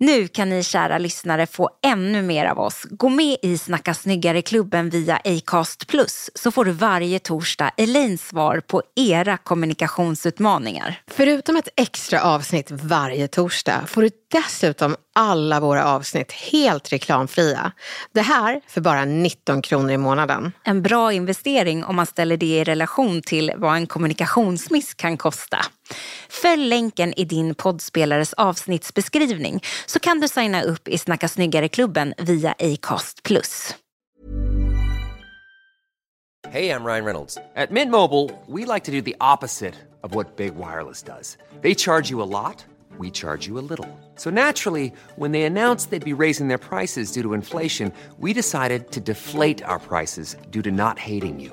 Nu kan ni kära lyssnare få ännu mer av oss. Gå med i Snacka snyggare-klubben via Acast Plus så får du varje torsdag Elins svar på era kommunikationsutmaningar. Förutom ett extra avsnitt varje torsdag får du dessutom alla våra avsnitt helt reklamfria. Det här för bara 19 kronor i månaden. En bra investering om man ställer det i relation till vad en kommunikationsmiss kan kosta. Följ länken i din poddspelares avsnittsbeskrivning så kan du signa upp i Snacka snyggare-klubben via Acast+. Hey, I'm Ryan Reynolds. At Mint Mobile, we like to do the opposite of what Big Wireless does. They charge you a lot, we charge you a little. So naturally, when they announced they'd be raising their prices due to inflation, we decided to deflate our prices due to not hating you.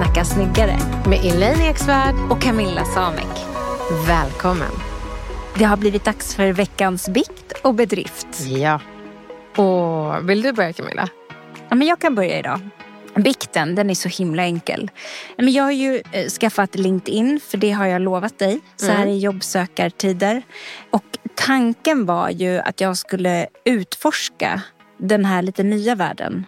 Snacka snyggare Med Elaine Eksvärd. och Camilla Samek. Välkommen. Det har blivit dags för veckans bikt och bedrift. Ja. Och vill du börja Camilla? Ja, men jag kan börja idag. Bikten, den är så himla enkel. Men jag har ju eh, skaffat LinkedIn, för det har jag lovat dig så här i jobbsökartider. Och tanken var ju att jag skulle utforska den här lite nya världen.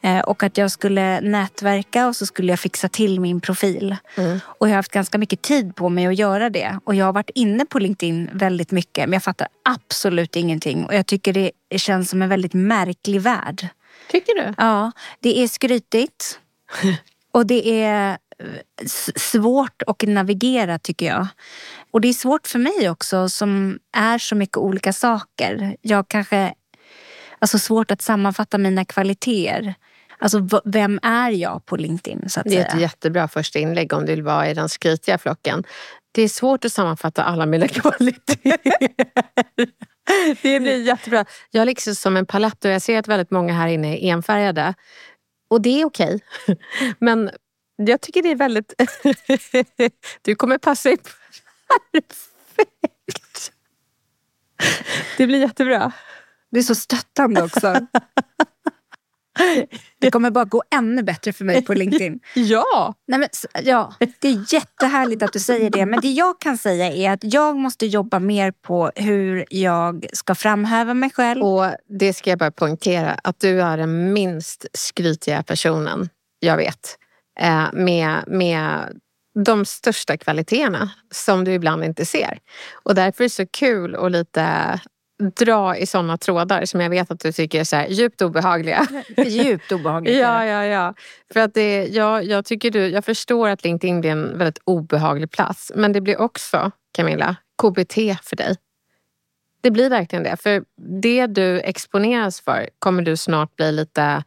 Eh, och att jag skulle nätverka och så skulle jag fixa till min profil. Och jag har haft ganska mycket tid på mig att göra det. Och jag har varit inne på LinkedIn väldigt mycket men jag fattar absolut ingenting. Och jag tycker det känns som en väldigt märklig värld. Tycker du? Ja, det är skrytigt. Och det är eh, svårt att navigera tycker jag. Och det är svårt för mig också som är så mycket olika saker. Jag kanske... Alltså svårt att sammanfatta mina kvaliteter. Alltså vem är jag på LinkedIn så att Det är ett säga? jättebra första inlägg om du vill vara i den skrytiga flocken. Det är svårt att sammanfatta alla mina kvaliteter. Det blir jättebra. Jag är liksom som en palett och jag ser att väldigt många här inne är enfärgade. Och det är okej. Men jag tycker det är väldigt... Du kommer passa in perfekt. Det blir jättebra. Du är så stöttande också. Det kommer bara gå ännu bättre för mig på LinkedIn. Ja! Nej, men, ja, det är jättehärligt att du säger det. Men det jag kan säga är att jag måste jobba mer på hur jag ska framhäva mig själv. Och det ska jag bara poängtera att du är den minst skrytiga personen jag vet. Eh, med, med de största kvaliteterna som du ibland inte ser. Och därför är det så kul att lite dra i sådana trådar som jag vet att du tycker är så här djupt obehagliga. Djupt obehagligt. Ja, ja, ja. För att det, jag, jag, tycker du, jag förstår att LinkedIn blir en väldigt obehaglig plats. Men det blir också, Camilla, KBT för dig. Det blir verkligen det. För det du exponeras för kommer du snart bli lite,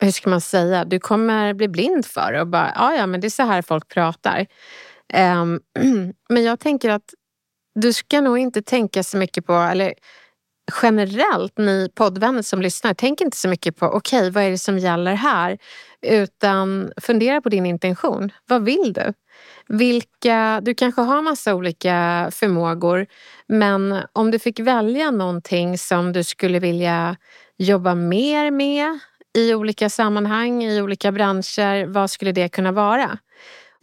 hur ska man säga, du kommer bli blind för och bara, ja ja men det är så här folk pratar. Ehm, men jag tänker att du ska nog inte tänka så mycket på, eller generellt ni poddvänner som lyssnar, tänk inte så mycket på okej, vad är det som gäller här? Utan fundera på din intention. Vad vill du? Vilka, du kanske har massa olika förmågor men om du fick välja någonting som du skulle vilja jobba mer med i olika sammanhang, i olika branscher, vad skulle det kunna vara?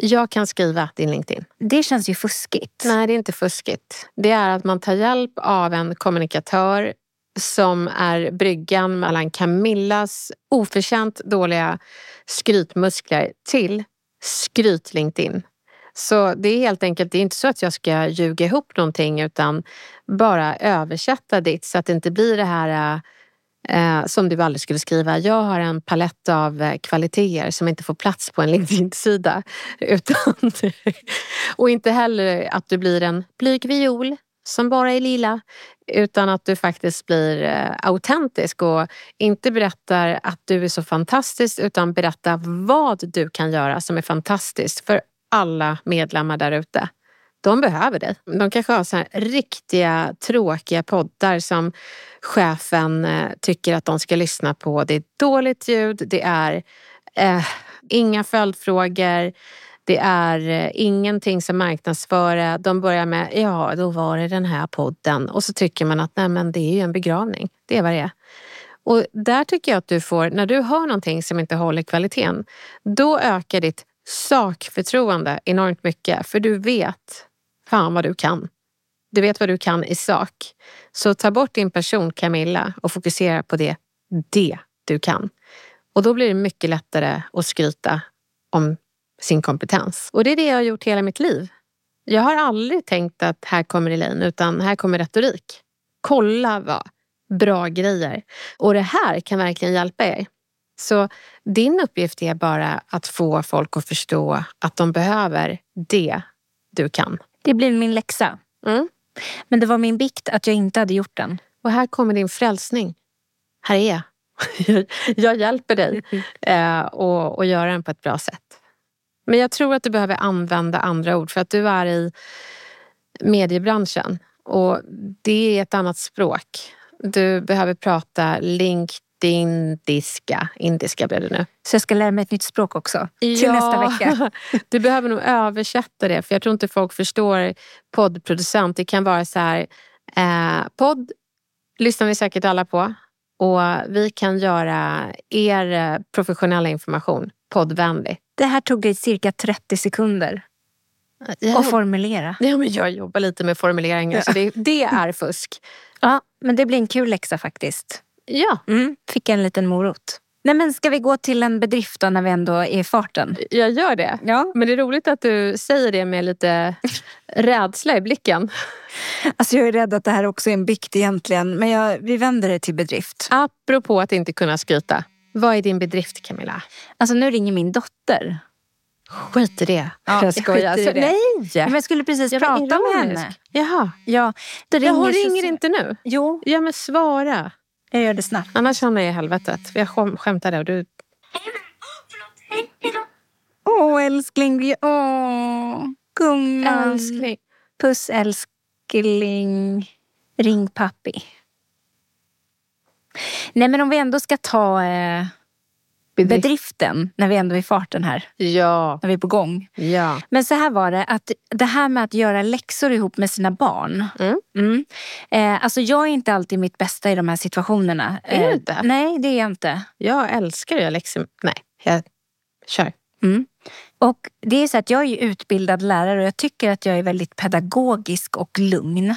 Jag kan skriva din LinkedIn. Det känns ju fuskigt. Nej, det är inte fuskigt. Det är att man tar hjälp av en kommunikatör som är bryggan mellan Camillas oförtjänt dåliga skrytmuskler till skryt LinkedIn. Så det är helt enkelt, det är inte så att jag ska ljuga ihop någonting utan bara översätta ditt så att det inte blir det här eh, som du aldrig skulle skriva. Jag har en palett av eh, kvaliteter som inte får plats på en LinkedIn-sida. Och inte heller att du blir en blyg viol som bara är lila. Utan att du faktiskt blir eh, autentisk och inte berättar att du är så fantastisk utan berättar vad du kan göra som är fantastiskt för alla medlemmar där ute. De behöver dig. De kanske har så här riktiga tråkiga poddar som chefen eh, tycker att de ska lyssna på. Det är dåligt ljud, det är eh, inga följdfrågor. Det är eh, ingenting som marknadsför. De börjar med, ja då var det den här podden. Och så tycker man att nej men det är ju en begravning. Det är vad det är. Och där tycker jag att du får, när du hör någonting som inte håller kvaliteten, då ökar ditt sakförtroende enormt mycket. För du vet fan vad du kan. Du vet vad du kan i sak. Så ta bort din person Camilla och fokusera på det, det du kan. Och då blir det mycket lättare att skryta om sin kompetens. Och det är det jag har gjort hela mitt liv. Jag har aldrig tänkt att här kommer Elaine, utan här kommer retorik. Kolla vad bra grejer. Och det här kan verkligen hjälpa er. Så din uppgift är bara att få folk att förstå att de behöver det du kan. Det blir min läxa. Mm. Men det var min bikt att jag inte hade gjort den. Och här kommer din frälsning. Här är jag. jag hjälper dig eh, och, och göra den på ett bra sätt. Men jag tror att du behöver använda andra ord för att du är i mediebranschen och det är ett annat språk. Du behöver prata LinkedIn, diska. Indiska blev det nu. Så jag ska lära mig ett nytt språk också till nästa vecka. du behöver nog översätta det för jag tror inte folk förstår poddproducent. Det kan vara så här, eh, podd lyssnar vi säkert alla på och vi kan göra er professionella information poddvänlig. Det här tog dig cirka 30 sekunder Ja. att formulera. Ja, men jag jobbar lite med formuleringar så det, det är fusk. Ja, men det blir en kul läxa faktiskt. Ja, Mm, fick en liten morot. Nej, men ska vi gå till en bedrift då när vi ändå är i farten? jag gör det. Ja. Men det är roligt att du säger det med lite rädsla i blicken. Alltså jag är rädd att det här också är en bikt egentligen. Men jag, vi vänder det till bedrift. Apropå att inte kunna skryta. Vad är din bedrift Camilla? Alltså nu ringer min dotter. Skit i det. Ja, jag i Alltså, det. Nej! Men jag skulle precis Jag prata med henne. Jaha. Ja, då Ja, hon så- ringer inte nu? Jo, Ja men svara. Jag gör det snabbt. Annars hamnar jag i helvetet. Jag skäm- skämtade och du... Åh älskling, åh gumman. Älskling. Puss älskling. Ring pappi. Nej men om vi ändå ska ta eh, Bedrift. bedriften när vi ändå är i farten här. Ja. När vi är på gång. Ja. Men så här var det, att det här med att göra läxor ihop med sina barn. Mm. Mm. Eh, alltså jag är inte alltid mitt bästa i de här situationerna. Är du Eh, inte? Nej, det är jag inte. Jag älskar att göra läxor. Nej, jag kör. Mm. Och det är så att jag är utbildad lärare och jag tycker att jag är väldigt pedagogisk och lugn.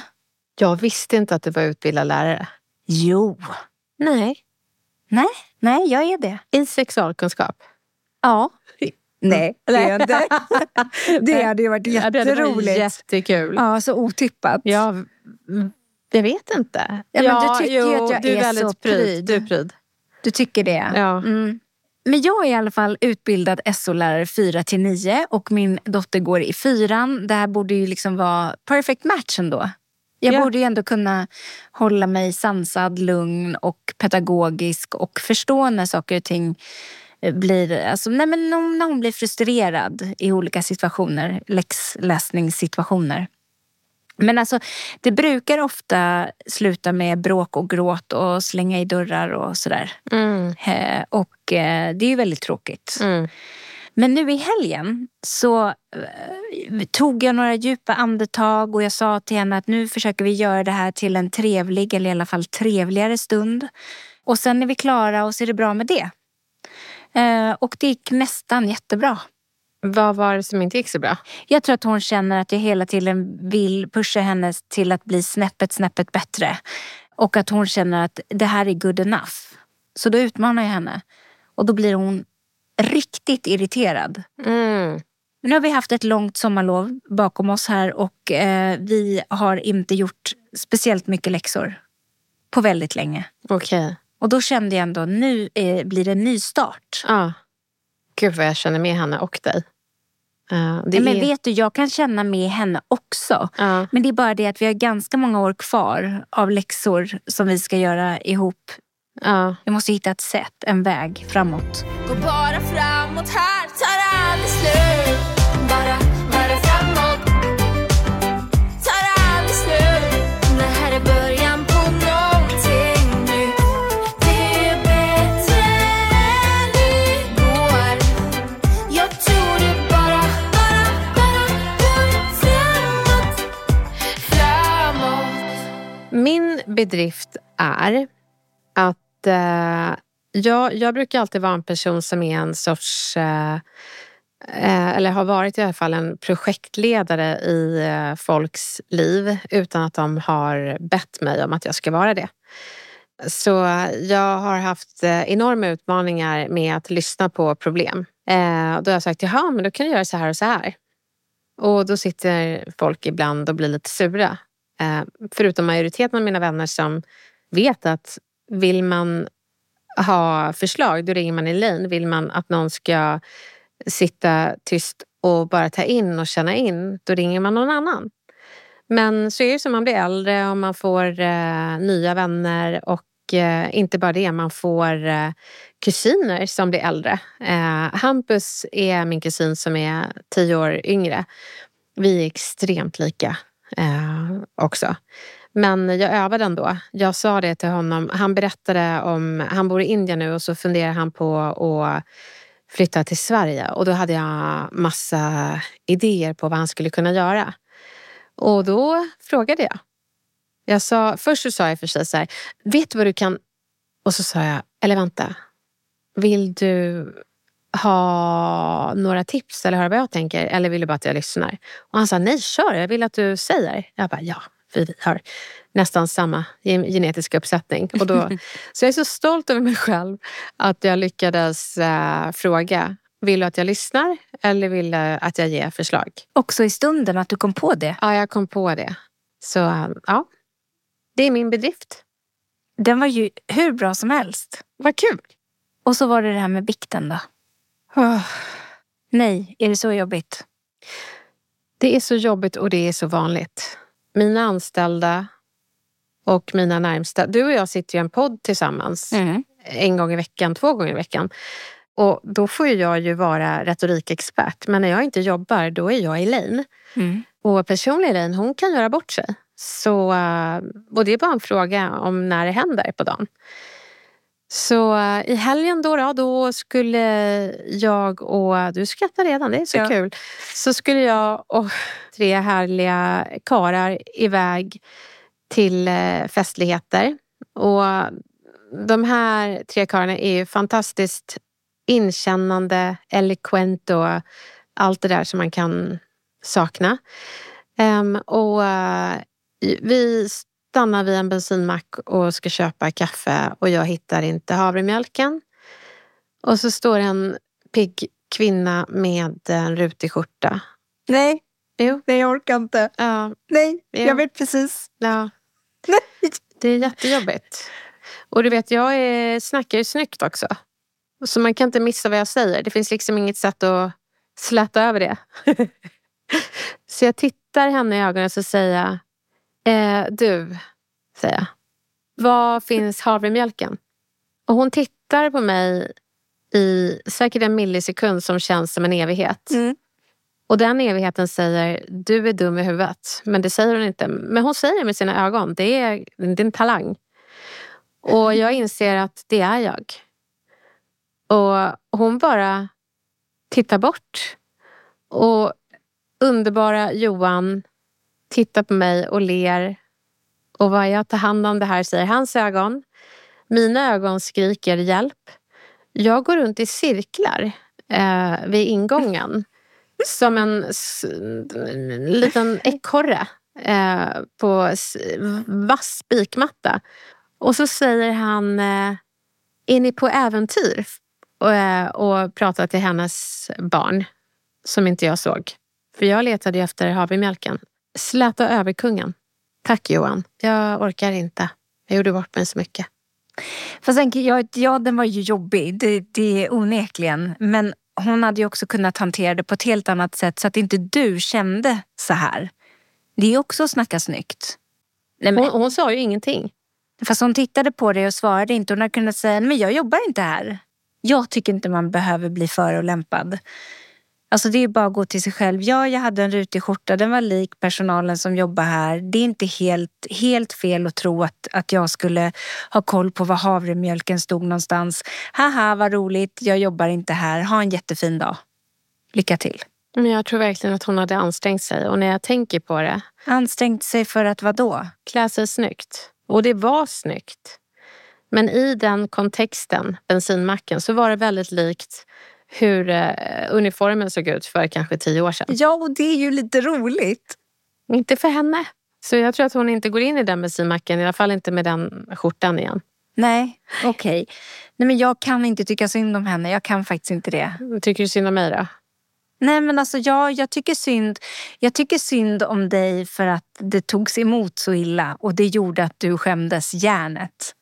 Jag visste inte att du var utbildad lärare. Jo. Nej. Nej, nej jag är det. I sexualkunskap. Ja. Nej, det är jag inte. det hade ju varit Ja, det hade varit jätteroligt. jättekul. Ja, så otippat. Ja, mm, jag vet inte. Ja, men du tycker ju att jag du är, är väldigt så pryd. Du är pryd. Du tycker det? Ja. Mm. Men jag är i alla fall utbildad SO-lärare 4 till 9 och min dotter går i fyran. Det här borde ju liksom vara perfect match ändå. Jag Ja. borde ju ändå kunna hålla mig sansad, lugn och pedagogisk och förstå när saker och ting eh, blir, alltså, nej men när hon blir frustrerad i olika situationer, läxläsningssituationer. Men alltså, det brukar ofta sluta med bråk och gråt och slänga i dörrar och sådär. Mm. Eh, och eh, det är ju väldigt tråkigt. Mm. Men nu i helgen så eh, tog jag några djupa andetag och jag sa till henne att nu försöker vi göra det här till en trevlig eller i alla fall trevligare stund. Och sen är vi klara och så är det bra med det. Eh, och det gick nästan jättebra. Vad var det som inte gick så bra? Jag tror att hon känner att jag hela tiden vill pusha henne till att bli snäppet, snäppet bättre. Och att hon känner att det här är good enough. Så då utmanar jag henne. Och då blir hon riktigt irriterad. Mm. Nu har vi haft ett långt sommarlov bakom oss här och eh, vi har inte gjort speciellt mycket läxor på väldigt länge. Okej. Och då kände jag ändå, nu eh, blir det en ny start. Ja. Gud vad jag känner med henne och dig. Eh, det Men är... vet du, jag kan känna med henne också. Ja. Men det är bara det att vi har ganska många år kvar av läxor som vi ska göra ihop. Ja. Vi måste hitta ett sätt, en väg framåt. Går bara framåt här, tar aldrig slut. Bara, bara framåt. Tar aldrig slut. Det här är början på någonting nytt Det är bättre än igår. Jag tror det bara, bara, bara går framåt. Framåt. Min bedrift är att eh, jag, jag brukar alltid vara en person som är en sorts eh, eh eller har varit i alla fall en projektledare i eh, folks liv utan att de har bett mig om att jag ska vara det. Så jag har haft eh, enorma utmaningar med att lyssna på problem. Då har jag sagt, jaha, men då kan du göra så här och så här. Och då sitter folk ibland och blir lite sura. Förutom majoriteten av mina vänner som vet att vill man ha förslag, då ringer man Elaine. Vill man att någon ska sitta tyst och bara ta in och känna in, då ringer man någon annan. Men så är det som man blir äldre och man får eh, nya vänner och eh, inte bara det, man får eh, kusiner som blir äldre. Eh, Hampus är min kusin som är tio år yngre. Vi är extremt lika eh, också. Men jag övade ändå. Jag sa det till honom. Han berättade om, han bor i Indien nu och så funderar han på att flytta till Sverige. Och då hade jag massa idéer på vad han skulle kunna göra. Och då frågade jag. jag sa, först så sa jag för sig så här, vet du vad du kan... Och så sa jag, eller vänta. Vill du ha några tips eller höra vad jag tänker? Eller vill du bara att jag lyssnar? Och han sa, nej kör, jag vill att du säger. Jag bara, ja, för vi har nästan samma gen- genetiska uppsättning. Och då, så jag är så stolt över mig själv att jag lyckades äh, fråga, vill du att jag lyssnar eller vill du att jag ger förslag? Också i stunden att du kom på det. Ja, jag kom på det. Så ja, det är min bedrift. Den var ju hur bra som helst. Vad kul! Och så var det det här med bikten då. Åh, Nej, är det så jobbigt? Det är så jobbigt och det är så vanligt. Mina anställda och mina närmsta. Du och jag sitter ju i en podd tillsammans Mm. en gång i veckan, två gånger i veckan. Och då får jag ju vara retorikexpert. Men när jag inte jobbar, då är jag Elaine. Mm. Och personligen Elaine, hon kan göra bort sig. Så, eh, och det är bara en fråga om när det händer på dagen. Så eh, i helgen då, då, då skulle jag och, du skrattar redan, det är så Ja. kul. Så skulle jag och tre härliga karar iväg till eh, festligheter. Och de här tre karlarna är ju fantastiskt inkännande, eloquent och allt det där som man kan sakna. Ehm, och eh, vi stannar vid en bensinmack och ska köpa kaffe och jag hittar inte havremjölken. Och så står en pigg kvinna med en rutig skjorta. Nej, Jo. nej jag orkar inte. Ja, Nej, Ja. jag vet precis. ja. Nej. Det är jättejobbigt. Och du vet, jag är, snackar ju snyggt också. Så man kan inte missa vad jag säger. Det finns liksom inget sätt att släta över det. så jag tittar henne i ögonen och så säger eh, du, säger jag, var finns havremjölken? Och hon tittar på mig i säkert en millisekund som känns som en evighet. Mm. Och den evigheten säger, du är dum i huvudet. Men det säger hon inte. Men hon säger det med sina ögon. Det är, det är en talang. Och jag inser att det är jag. Och hon bara tittar bort. Och underbara Johan tittar på mig och ler. Och vad jag tar hand om det här, säger hans ögon. Mina ögon skriker hjälp. Jag går runt i cirklar eh, vid ingången. Som en, en liten ekorre eh, på vass spikmatta. Och så säger han, eh, är ni på äventyr? Och, eh, och pratar till hennes barn som inte jag såg. För jag letade efter havremjölken. Släta över kungen. Tack Johan. Jag orkar inte. Jag gjorde bort mig så mycket. Fast sen, ja, ja, den var ju jobbig, det, det är onekligen. Men hon hade ju också kunnat hantera det på ett helt annat sätt så att inte du kände så här. Det är också att snacka snyggt. Nej, men, Hon, hon sa ju ingenting. Fast hon tittade på dig och svarade inte. Hon hade kunnat säga, men jag jobbar inte här. Jag tycker inte man behöver bli förolämpad. Alltså det är bara att gå till sig själv. Ja, jag hade en rutig skjorta. Den var lik personalen som jobbar här. Det är inte helt, helt fel att tro att, att jag skulle ha koll på var havremjölken stod någonstans. Haha, vad roligt. Jag jobbar inte här. Ha en jättefin dag. Lycka till. Men jag tror verkligen att hon hade ansträngt sig. Och när jag tänker på det, Ansträngt sig för att vad då? klä sig snyggt. Och det var snyggt. Men i den kontexten, bensinmacken, så var det väldigt likt hur eh, uniformen såg ut för kanske tio år sedan. Ja, och det är ju lite roligt. Inte för henne. Så jag tror att hon inte går in i den bensinmacken, i alla fall inte med den skjortan igen. Nej, okej. Nej, men jag kan inte tycka synd om henne. Jag kan faktiskt inte det. Tycker du synd om mig då? Nej men alltså ja, jag tycker synd. Jag tycker synd om dig för att det togs emot så illa och det gjorde att du skämdes järnet.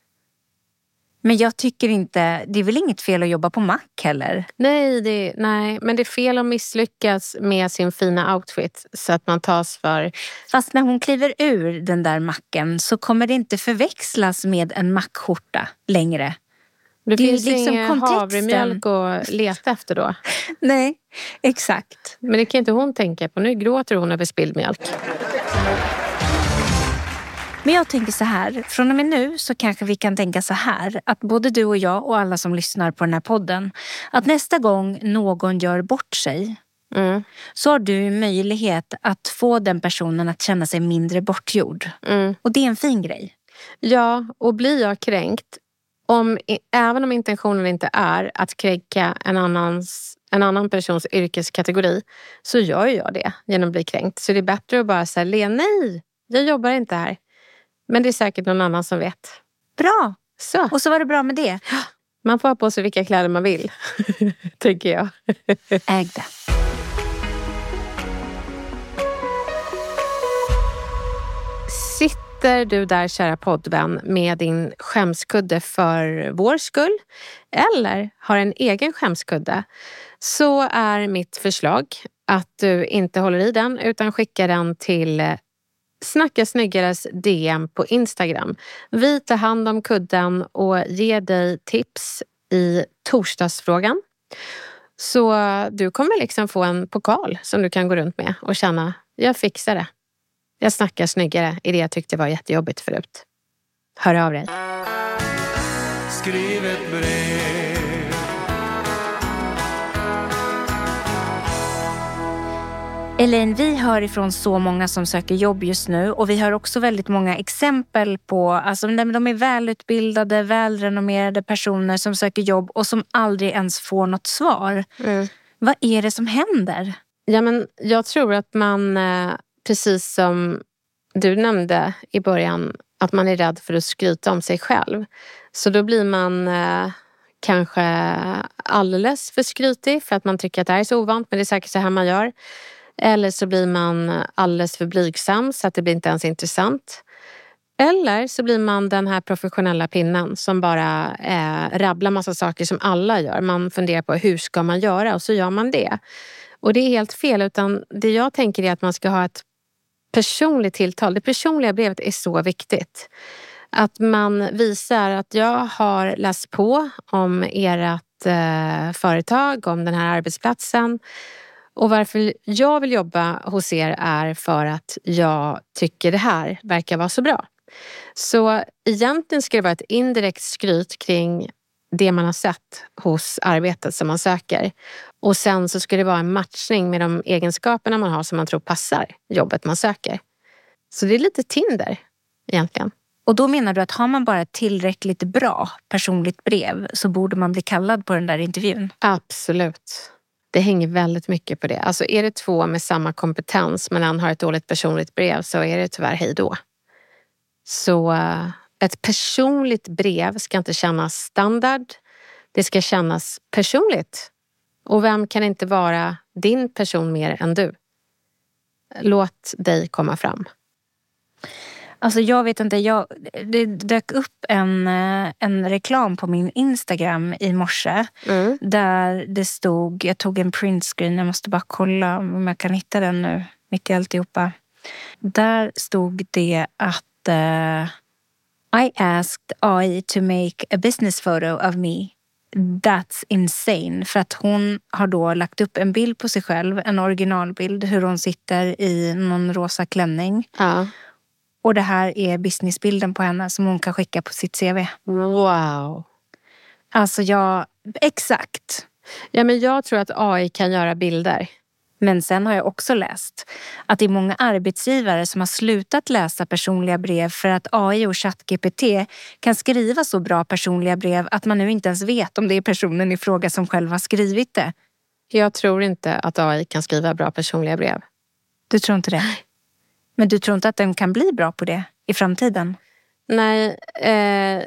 Men jag tycker inte, det är väl inget fel att jobba på mack heller? Nej, det, nej, men det är fel att misslyckas med sin fina outfit så att man tas för... Fast när hon kliver ur den där macken så kommer det inte förväxlas med en mackskjorta längre. Det, Det finns liksom ingen kontexten. havremjölk att leta efter då. Nej, exakt. Men det kan inte hon tänka på. Nu gråter hon över spilld mjölk. Men jag tänker så här, från och med nu så kanske vi kan tänka så här att både du och jag och alla som lyssnar på den här podden att nästa gång någon gör bort sig Mm. så har du möjlighet att få den personen att känna sig mindre bortgjord. Mm. Och det är en fin grej. Ja, och blir jag kränkt, om, även om intentionen inte är att kränka en, annans, en annan persons yrkeskategori, så gör jag det genom att bli kränkt. Så det är bättre att bara säga, nej, jag jobbar inte här. Men det är säkert någon annan som vet. Bra! Så, Och så var det bra med det. man får ha på sig vilka kläder man vill, tänker jag. Äg det. Sitter du där, kära poddvän, med din skämskudde för vår skull eller har en egen skämskudde så är mitt förslag att du inte håller i den utan skickar den till Snacka snyggares DM på Instagram. Vi tar hand om kudden och ger dig tips i torsdagsfrågan. Så du kommer liksom få en pokal som du kan gå runt med och känna, jag fixar det. Jag snackar snyggare i det jag tyckte var jättejobbigt förut. Hör av dig. Skriv ett brev Elaine, vi hör ifrån så många som söker jobb just nu och vi har också väldigt många exempel på, alltså de är välutbildade, välrenommerade personer som söker jobb och som aldrig ens får något svar. Vad är det som händer? Ja, men jag tror att man, eh, precis som du nämnde i början, att man är rädd för att skryta om sig själv. Så då blir man eh, kanske alldeles för skrytig för att man tycker att det här är så ovant, men det är säkert så här man gör. Eller så blir man alldeles för blygsam så att det blir inte ens intressant. Eller så blir man den här professionella pinnen som bara eh, rabblar massa saker som alla gör. Man funderar på hur ska man göra och så gör man det. Och det är helt fel. Utan det jag tänker är att man ska ha ett personligt tilltal. Det personliga brevet är så viktigt. Att man visar att jag har läst på om ert eh, företag, om den här arbetsplatsen. Och varför jag vill jobba hos er är för att jag tycker det här verkar vara så bra. Så egentligen ska det vara ett indirekt skryt kring det man har sett hos arbetet som man söker. Och sen så ska det vara en matchning med de egenskaperna man har som man tror passar jobbet man söker. Så det är lite Tinder egentligen. Och då menar du att har man bara ett tillräckligt bra personligt brev så borde man bli kallad på den där intervjun? Absolut. Det hänger väldigt mycket på det. Alltså är det två med samma kompetens men en har ett dåligt personligt brev så är det tyvärr hej då. Så eh, ett personligt brev ska inte kännas standard. Det ska kännas personligt. Och vem kan inte vara din person mer än du. Låt dig komma fram. Alltså jag vet inte, jag, det dök upp en, eh, en reklam på min Instagram i morse. Mm. Där det stod, jag tog en printscreen, jag måste bara kolla om jag kan hitta den nu mitt i alltihopa. Där stod det att eh, I asked AI to make a business photo of me. That's insane. För att hon har då lagt upp en bild på sig själv, en originalbild, hur hon sitter i någon rosa klänning. Ja. Och det här är businessbilden på henne som hon kan skicka på sitt CV. Wow. Alltså jag, exakt. Ja, men jag tror att AI kan göra bilder. Men sen har jag också läst att det är många arbetsgivare som har slutat läsa personliga brev för att AI och ChatGPT kan skriva så bra personliga brev att man nu inte ens vet om det är personen i fråga som själv har skrivit det. Jag tror inte att AI kan skriva bra personliga brev. Du tror inte det? Men du tror inte att den kan bli bra på det i framtiden? Nej, eh,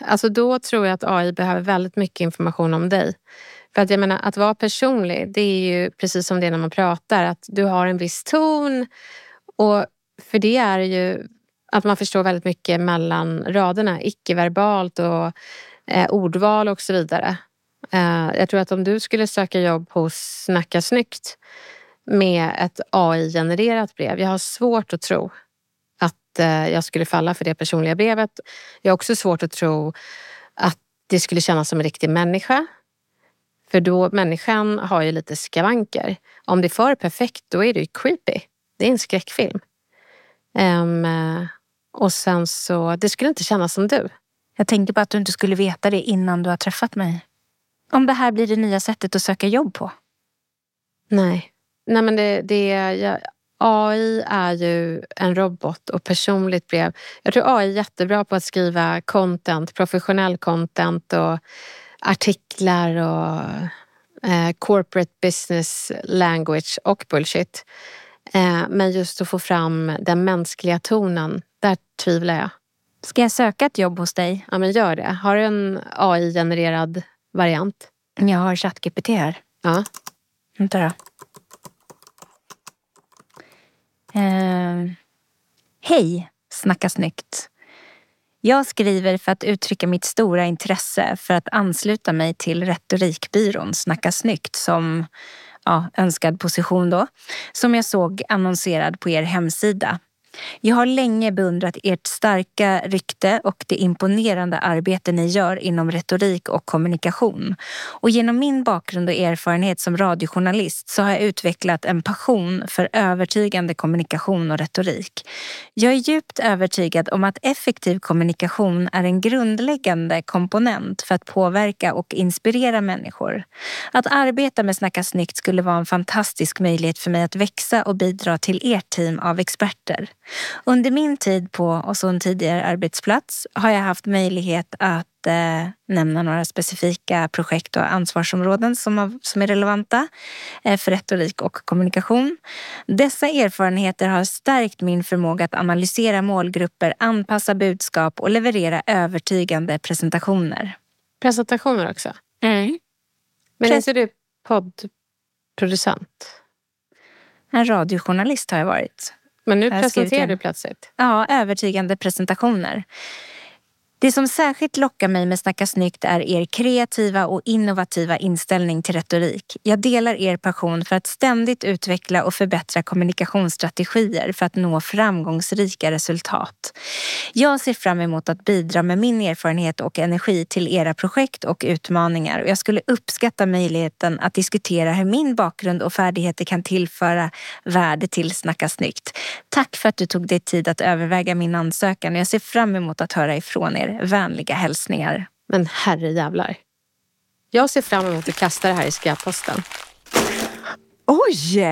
alltså då tror jag att AI behöver väldigt mycket information om dig. För att jag menar, att vara personlig, det är ju precis som det är när man pratar, att du har en viss ton. Och för det är ju att man förstår väldigt mycket mellan raderna, icke-verbalt och eh, ordval och så vidare. Eh, jag tror att om du skulle söka jobb hos Snacka snyggt med ett AI-genererat brev, jag har svårt att tro att eh, jag skulle falla för det personliga brevet. Jag har också svårt att tro att det skulle kännas som en riktig människa. För då, människan har ju lite skavanker. Om det är för perfekt, då är det ju creepy. Det är en skräckfilm. Eh, och sen så, det skulle inte kännas som du. Jag tänkte bara att du inte skulle veta det innan du har träffat mig. Om det här blir det nya sättet att söka jobb på. Nej. Nej men det, det, jag, AI är ju en robot och personligt brev. Jag tror AI är jättebra på att skriva content, professionell content och artiklar och eh, corporate business language och bullshit. Eh, men just att få fram den mänskliga tonen, där tvivlar jag. Ska jag söka ett jobb hos dig? Ja men gör det. Har du en AI-genererad variant? Jag har ChatGPT här. Ja. Vänta då. Eh, Hej, Snacka snyggt. Jag skriver för att uttrycka mitt stora intresse för att ansluta mig till retorikbyrån Snacka snyggt som ja, önskad position då, som jag såg annonserad på er hemsida. Jag har länge beundrat ert starka rykte och det imponerande arbete ni gör inom retorik och kommunikation. Och genom min bakgrund och erfarenhet som radiojournalist så har jag utvecklat en passion för övertygande kommunikation och retorik. Jag är djupt övertygad om att effektiv kommunikation är en grundläggande komponent för att påverka och inspirera människor. Att arbeta med Snacka snyggt skulle vara en fantastisk möjlighet för mig att växa och bidra till ert team av experter. Under min tid på en tidigare arbetsplats har jag haft möjlighet att eh, nämna några specifika projekt och ansvarsområden som, har, som är relevanta eh, för retorik och kommunikation. Dessa erfarenheter har stärkt min förmåga att analysera målgrupper, anpassa budskap och leverera övertygande presentationer. Presentationer också. Men Pres- är du poddproducent? En radiojournalist har jag varit. Men nu presenterar du plötsligt. Ja, övertygande presentationer. Det som särskilt lockar mig med Snacka snyggt är er kreativa och innovativa inställning till retorik. Jag delar er passion för att ständigt utveckla och förbättra kommunikationsstrategier för att nå framgångsrika resultat. Jag ser fram emot att bidra med min erfarenhet och energi till era projekt och utmaningar och jag skulle uppskatta möjligheten att diskutera hur min bakgrund och färdigheter kan tillföra värde till Snacka snyggt. Tack för att du tog dig tid att överväga min ansökan och jag ser fram emot att höra ifrån er. Vänliga hälsningar. Men herrejävlar. Jag ser fram emot att kasta det här i skräpposten. Oj!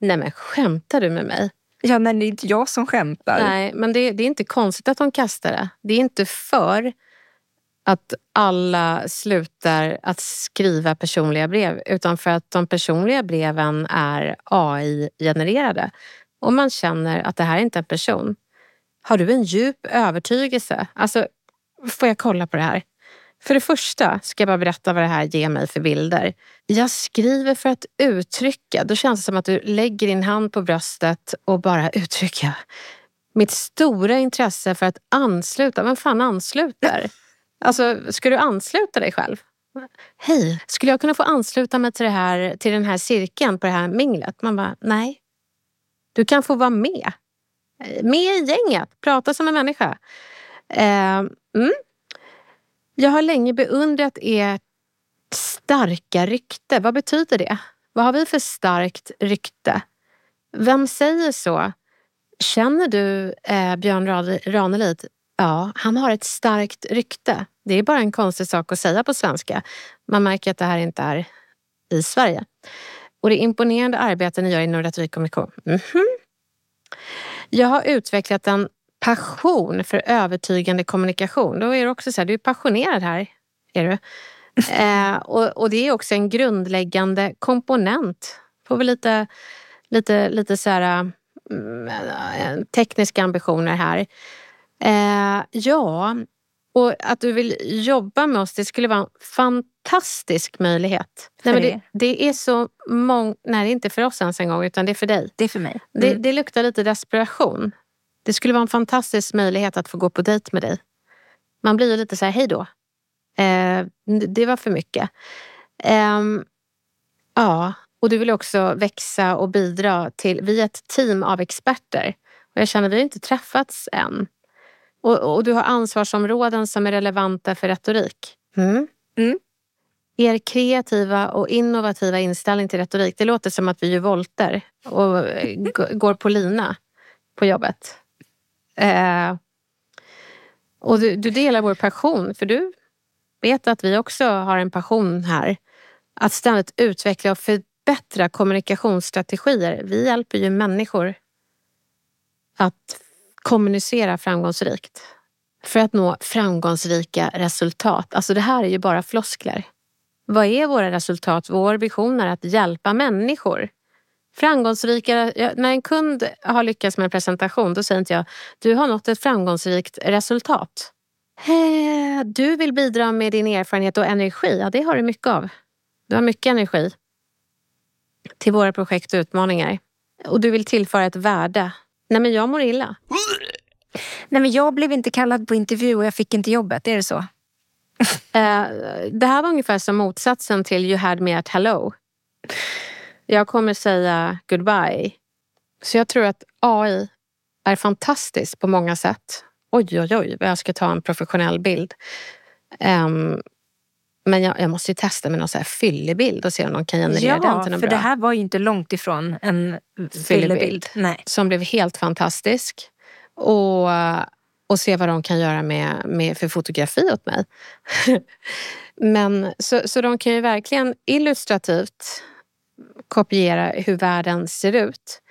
Nej men skämtar du med mig? Ja, men det är inte jag som skämtar. Nej, men det, det är inte konstigt att de kastar det. Det är inte för att alla slutar att skriva personliga brev utan för att de personliga breven är AI-genererade. Och man känner att det här är inte en person. Har du en djup övertygelse? Alltså, får jag kolla på det här? För det första ska jag bara berätta vad det här ger mig för bilder. Jag skriver för att uttrycka. Då känns det som att du lägger din hand på bröstet och bara uttrycka. Mitt stora intresse för att ansluta. Vem fan ansluter? Alltså, ska du ansluta dig själv? Hej, skulle jag kunna få ansluta mig till, det här, till den här cirkeln på det här minglet? Man bara, nej. Du kan få vara med. Med i gänget. Prata som en människa. Eh, mm. Jag har länge beundrat ert starka rykte. Vad betyder det? Vad har vi för starkt rykte? Vem säger så? Känner du eh, Björn Ranelid? Ja, han har ett starkt rykte. Det är bara en konstig sak att säga på svenska. Man märker att det här inte är i Sverige. Och det imponerande arbete ni gör inom retorikkommunikation. Mm -hmm. Jag har utvecklat en passion för övertygande kommunikation. Då är du också så här, du är passionerad här. Är du? eh, och, och, det är också en grundläggande komponent. Får vi lite, lite, lite så här, mm, tekniska ambitioner här. Eh, ja, och att du vill jobba med oss, det skulle vara en fantastisk möjlighet. För Nej, men det? det, det är så många... Nej, det är inte för oss ens en gång, utan det är för dig. Det är för mig. Det, Mm. det luktar lite desperation. Det skulle vara en fantastisk möjlighet att få gå på dejt med dig. Man blir ju lite så här, hej då. Eh, det var för mycket. Ehm, ja, och du vill också växa och bidra till... Vi är ett team av experter. Och jag känner, vi har inte träffats än. Och, och du har ansvarsområden som är relevanta för retorik. Mm. Mm. Er kreativa och innovativa inställning till retorik, det låter som att vi gör volter och eh, går på lina på jobbet. Eh, och du, du delar vår passion, för du vet att vi också har en passion här. Att ständigt utveckla och förbättra kommunikationsstrategier. Vi hjälper ju människor att kommunicera framgångsrikt. För att nå framgångsrika resultat. Alltså det här är ju bara floskler. Vad är våra resultat? Vår vision är att hjälpa människor. Framgångsrika, ja, när en kund har lyckats med en presentation då säger inte jag du har nått ett framgångsrikt resultat. Du vill bidra med din erfarenhet och energi. Ja, det har du mycket av. Du har mycket energi till våra projekt och utmaningar. Och du vill tillföra ett värde. Nej, men jag mår illa. Nej, men jag blev inte kallad på intervju och jag fick inte jobbet. Är det så? Eh, det här var ungefär som motsatsen till You had me at hello. Jag kommer säga goodbye. Så jag tror att AI är fantastiskt på många sätt. Oj, oj, oj, jag ska ta en professionell bild. Ehm, men jag, jag måste ju testa med någon så här fyllig bild och se om de kan generera den Ja, till något för bra. det här var ju inte långt ifrån en fyllebild. Nej. som blev helt fantastisk. Och, och se vad de kan göra med, med för fotografi åt mig. Men, så, så de kan ju verkligen illustrativt kopiera hur världen ser ut.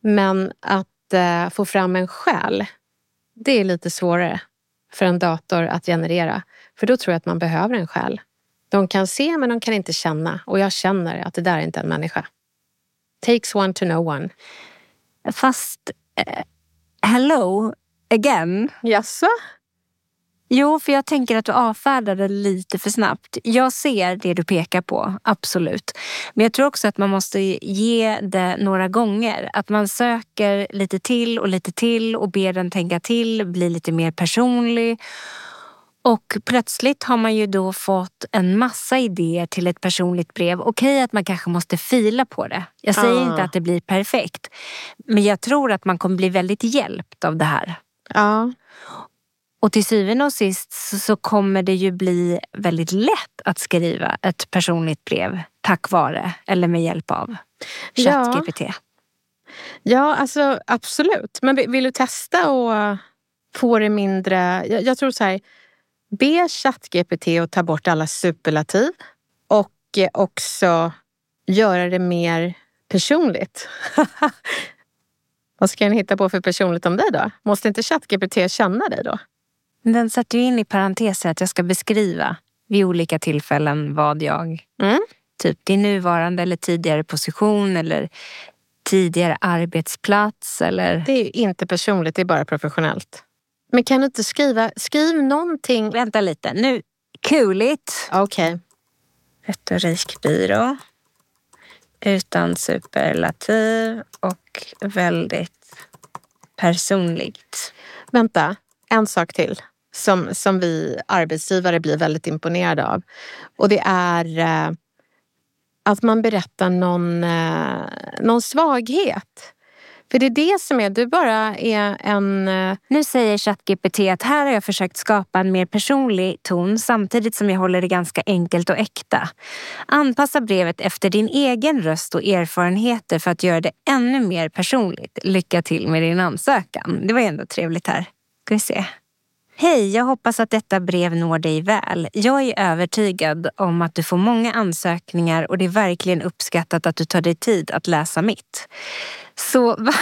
Men att eh, få fram en själ, det är lite svårare för en dator att generera. För då tror jag att man behöver en själ. De kan se men de kan inte känna. Och jag känner att det där är inte en människa. Takes one to know one. Fast eh, hello again. Jaså? Jo, för jag tänker att du avfärdade lite för snabbt. Jag ser det du pekar på, absolut. Men jag tror också att man måste ge det några gånger. Att man söker lite till och lite till och ber den tänka till, bli lite mer personlig. Och plötsligt har man ju då fått en massa idéer till ett personligt brev. Okej att man kanske måste fila på det. Jag säger Ah. inte att det blir perfekt. Men jag tror att man kommer bli väldigt hjälpt av det här. Ja. Och till syvende och sist så, kommer det ju bli väldigt lätt att skriva ett personligt brev tack vare eller med hjälp av Ja. ChatGPT. Ja, alltså absolut. Men vill vill du testa och få det mindre... Jag, jag tror så här. Be ChatGPT att ta bort alla superlativ och eh, också göra det mer personligt. Vad ska den hitta på för personligt om dig då? Måste inte ChatGPT känna dig då? Den sätter ju in i parenteser att jag ska beskriva vid olika tillfällen vad jag, Mm. typ din nuvarande eller tidigare position eller tidigare arbetsplats eller Det är ju inte personligt, det är bara professionellt. Men kan du inte skriva, skriv någonting. Vänta lite, nu Cooligt. Okej. Retorikbyrå. Utan superlativ och väldigt personligt. Vänta, en sak till som, som vi arbetsgivare blir väldigt imponerade av. Och det är eh, att man berättar någon, eh, någon svaghet. För det är det som är, du bara är en... Eh, Nu säger ChatGPT att här har jag försökt skapa en mer personlig ton samtidigt som jag håller det ganska enkelt och äkta. Anpassa brevet efter din egen röst och erfarenheter för att göra det ännu mer personligt. Lycka till med din ansökan. Det var ju ändå trevligt här. Ska vi se. Hej, jag hoppas att detta brev når dig väl. Jag är övertygad om att du får många ansökningar och det är verkligen uppskattat att du tar dig tid att läsa mitt. Så va-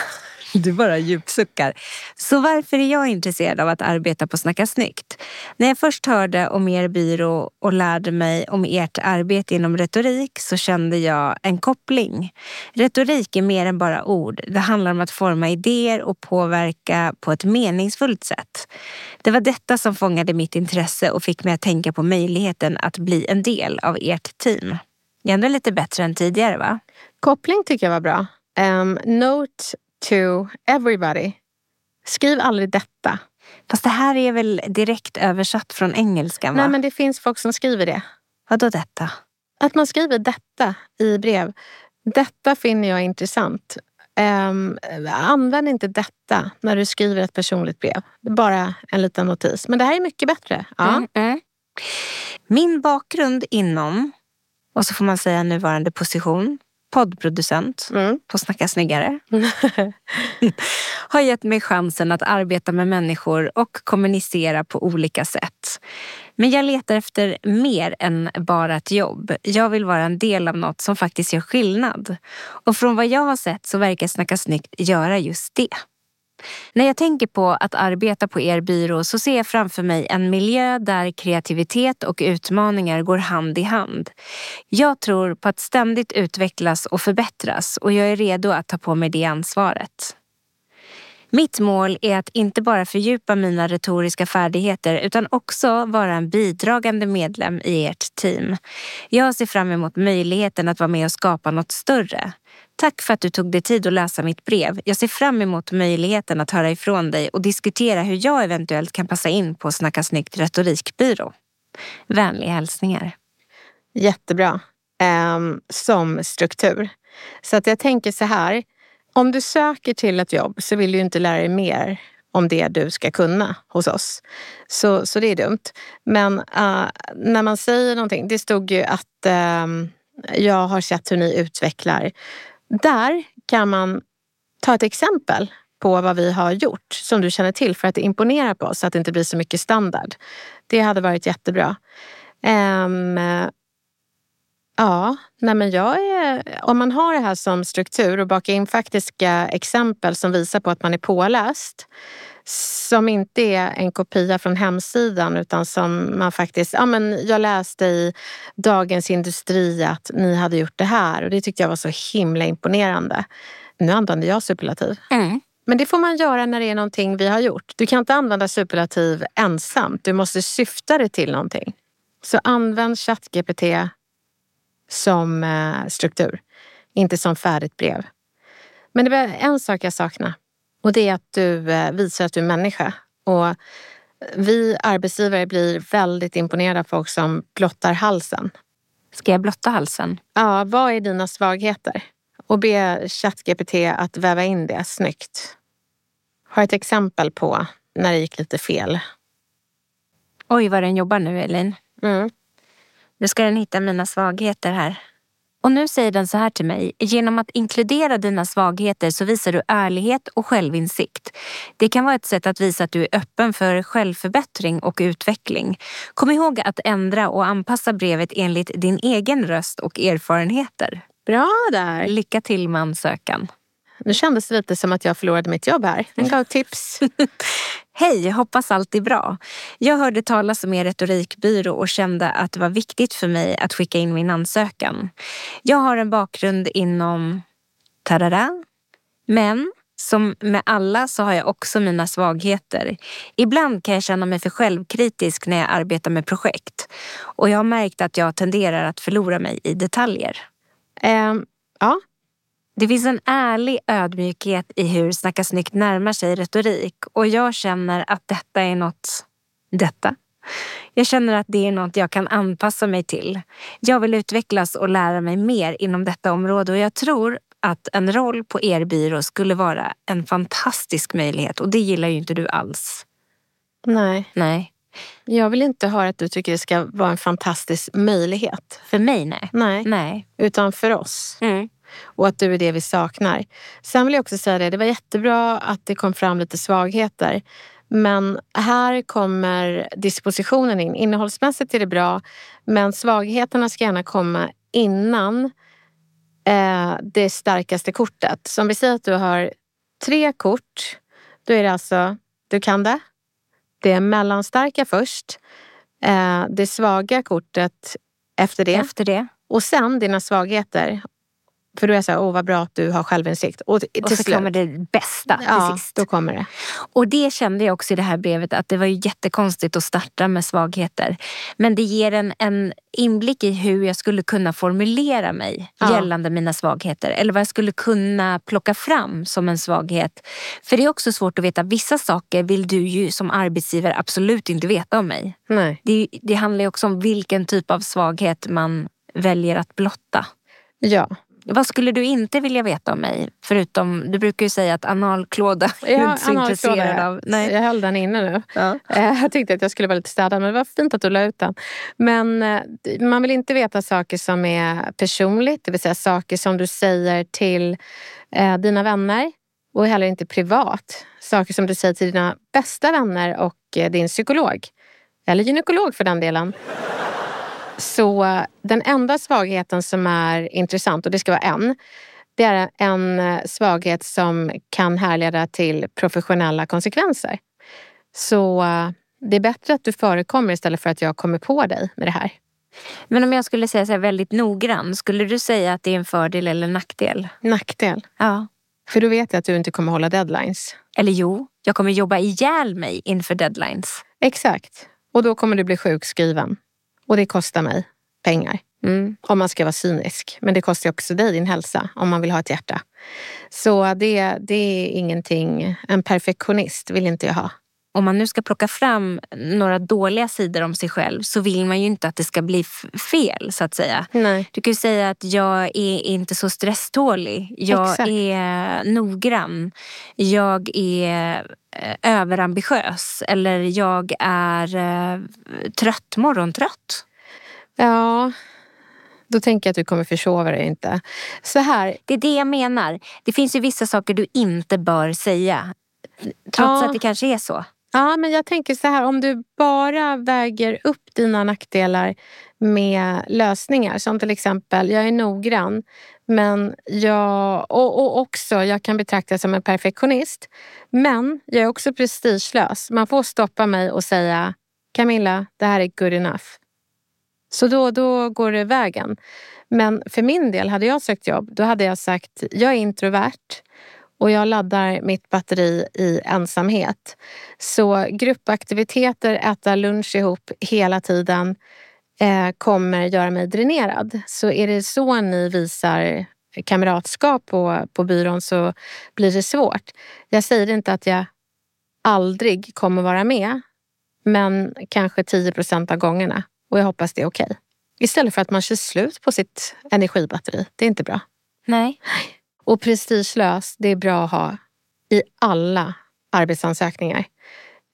du bara djupsuckar. Så varför är jag intresserad av att arbeta på Snacka snyggt? När jag först hörde om er byrå och lärde mig om ert arbete inom retorik så kände jag en koppling. Retorik är mer än bara ord. Det handlar om att forma idéer och påverka på ett meningsfullt sätt. Det var detta som fångade mitt intresse och fick mig att tänka på möjligheten att bli en del av ert team. Det är ändå lite bättre än tidigare va? koppling tycker jag var bra. Um, note to everybody. Skriv aldrig detta. Fast det här är väl direkt översatt från engelskan va? Nej, men det finns folk som skriver det. Vadå detta? Att man skriver detta i brev. Detta finner jag intressant. Ehm, använd inte detta när du skriver ett personligt brev. Bara en liten notis. Men det här är mycket bättre. Ja. Mm, mm. Min bakgrund inom, och så får man säga nuvarande position, poddproducent Mm. på Snacka snyggare, har gett mig chansen att arbeta med människor och kommunicera på olika sätt. Men jag letar efter mer än bara ett jobb. Jag vill vara en del av något som faktiskt gör skillnad. Och från vad jag har sett så verkar Snacka snyggt göra just det. När jag tänker på att arbeta på er byrå så ser jag framför mig en miljö där kreativitet och utmaningar går hand i hand. Jag tror på att ständigt utvecklas och förbättras och jag är redo att ta på mig det ansvaret. Mitt mål är att inte bara fördjupa mina retoriska färdigheter utan också vara en bidragande medlem i ert team. Jag ser fram emot möjligheten att vara med och skapa något större. Tack för att du tog dig tid att läsa mitt brev. Jag ser fram emot möjligheten att höra ifrån dig och diskutera hur jag eventuellt kan passa in på Snacka snyggt retorikbyrå. Vänliga hälsningar. Jättebra. Um, som struktur. Så att jag tänker så här. Om du söker till ett jobb så vill du ju inte lära dig mer om det du ska kunna hos oss. Så, så det är dumt. Men uh, när man säger någonting, det stod ju att uh, jag har sett hur ni utvecklar. Där kan man ta ett exempel på vad vi har gjort som du känner till för att det imponerar på oss så att det inte blir så mycket standard. Det hade varit jättebra. Ehm, Ja, nej men jag är, om man har det här som struktur och bakar in faktiska exempel som visar på att man är påläst som inte är en kopia från hemsidan utan som man faktiskt, ja men jag läste i Dagens Industri att ni hade gjort det här och det tyckte jag var så himla imponerande. Nu använder jag superlativ. Mm. Men det får man göra när det är någonting vi har gjort. Du kan inte använda superlativ ensamt. Du måste syfta det till någonting. Så använd ChatGPT som eh, struktur, inte som färdigt brev. Men det var en sak jag saknar och det är att du eh, visar att du är människa. Och vi arbetsgivare blir väldigt imponerade av folk som blottar halsen. Ska jag blotta halsen? Ja, vad är dina svagheter? Och be ChatGPT att väva in det snyggt. Har ett exempel på när det gick lite fel. Oj, vad den jobbar nu, Elin. Mm. Nu ska den hitta mina svagheter här. Och nu säger den så här till mig. Genom att inkludera dina svagheter så visar du ärlighet och självinsikt. Det kan vara ett sätt att visa att du är öppen för självförbättring och utveckling. Kom ihåg att ändra och anpassa brevet enligt din egen röst och erfarenheter. Bra där! Lycka till med ansökan. Nu kändes det lite som att jag förlorade mitt jobb här. Den gav tips. Hej, hoppas allt är bra. Jag hörde talas om er retorikbyrå och kände att det var viktigt för mig att skicka in min ansökan. Jag har en bakgrund inom tarara, men Som med alla så har jag också mina svagheter. Ibland kan jag känna mig för självkritisk när jag arbetar med projekt. Och jag har märkt att jag tenderar att förlora mig i detaljer. Eh, ja, det finns en ärlig ödmjukhet i hur Snacka snyggt närmar sig retorik och jag känner att detta är något... Detta? Jag känner att det är något jag kan anpassa mig till. Jag vill utvecklas och lära mig mer inom detta område och jag tror att en roll på er byrå skulle vara en fantastisk möjlighet och det gillar ju inte du alls. nej. Nej, Jag vill inte höra att du tycker det ska vara en fantastisk möjlighet. för mig nej. Nej. Nej. Utan för oss. Mm. Och att du är det vi saknar. Sen vill jag också säga det, det var jättebra att det kom fram lite svagheter. Men här kommer dispositionen in. Innehållsmässigt är det bra, men svagheterna ska gärna komma innan eh, det starkaste kortet. Så om vi säger att du har tre kort, då är det alltså, du kan det. Det är mellanstarka först, eh, det svaga kortet efter det. Efter det. Och sen dina svagheter. För då är jag så här, åh vad bra att du har självinsikt. Och till Och så slut, kommer det bästa ja, till sist. då kommer det. Och det kände jag också i det här brevet att det var ju jättekonstigt att starta med svagheter. Men det ger en, en inblick i hur jag skulle kunna formulera mig Ja. gällande mina svagheter. Eller vad jag skulle kunna plocka fram som en svaghet. För det är också svårt att veta. Vissa saker vill du ju som arbetsgivare absolut inte veta om mig. Nej. Det, det handlar ju också om vilken typ av svaghet man väljer att blotta. Ja. Vad skulle du inte vilja veta om mig? Förutom, du brukar ju säga att analklåda är Ja, inte så intresserad av. Nej. Jag höll den inne nu. Ja. Eh, Jag tänkte att jag skulle vara lite städad, men det var fint att du la ut den. Men eh, man vill inte veta saker som är personligt, det vill säga saker som du säger till eh, dina vänner och heller inte privat. Saker som du säger till dina bästa vänner och eh, din psykolog. Eller gynekolog för den delen. Så den enda svagheten som är intressant, och det ska vara en, det är en eh, svaghet som kan härleda till professionella konsekvenser. Så eh, det är bättre att du förekommer istället för att jag kommer på dig med det här. Men om jag skulle säga så väldigt noggrann, skulle du säga att det är en fördel eller nackdel? Nackdel. Ja. För då vet jag att du inte kommer hålla deadlines. Eller jo, jag kommer jobba ihjäl mig inför deadlines. Exakt. Och då kommer du bli sjukskriven. Och det kostar mig pengar. Mm. Om man ska vara cynisk. Men det kostar också dig din hälsa om man vill ha ett hjärta. Så det, det är ingenting, en perfektionist vill inte jag ha. Om man nu ska plocka fram några dåliga sidor om sig själv så vill man ju inte att det ska bli fel så att säga. Nej. Du kan ju säga att jag är inte så stresstålig. Jag Exakt. är noggrann. Jag är eh, överambitiös. Eller jag är eh, trött, morgontrött. Ja, då tänker jag att du kommer försova dig inte. Så här, Det är det jag menar. Det finns ju vissa saker du inte bör säga. Trots Ja. att det kanske är så. Ja, men jag tänker så här, om du bara väger upp dina nackdelar med lösningar, som till exempel, jag är noggrann, men jag, och, och också, jag kan betraktas som en perfektionist, men jag är också prestigelös. Man får stoppa mig och säga, Camilla, det här är good enough. Så då, då går det vägen. Men för min del, hade jag sökt jobb, då hade jag sagt, jag är introvert och jag laddar mitt batteri i ensamhet. Så gruppaktiviteter, äta lunch ihop hela tiden eh, kommer göra mig dränerad. Så är det så ni visar kamratskap på, på byrån så blir det svårt. Jag säger inte att jag aldrig kommer vara med, men kanske 10 procent av gångerna. Och jag hoppas det är okej. Istället för att man kör slut på sitt energibatteri. Det är inte bra. Nej. Och prestigelös, det är bra att ha i alla arbetsansökningar.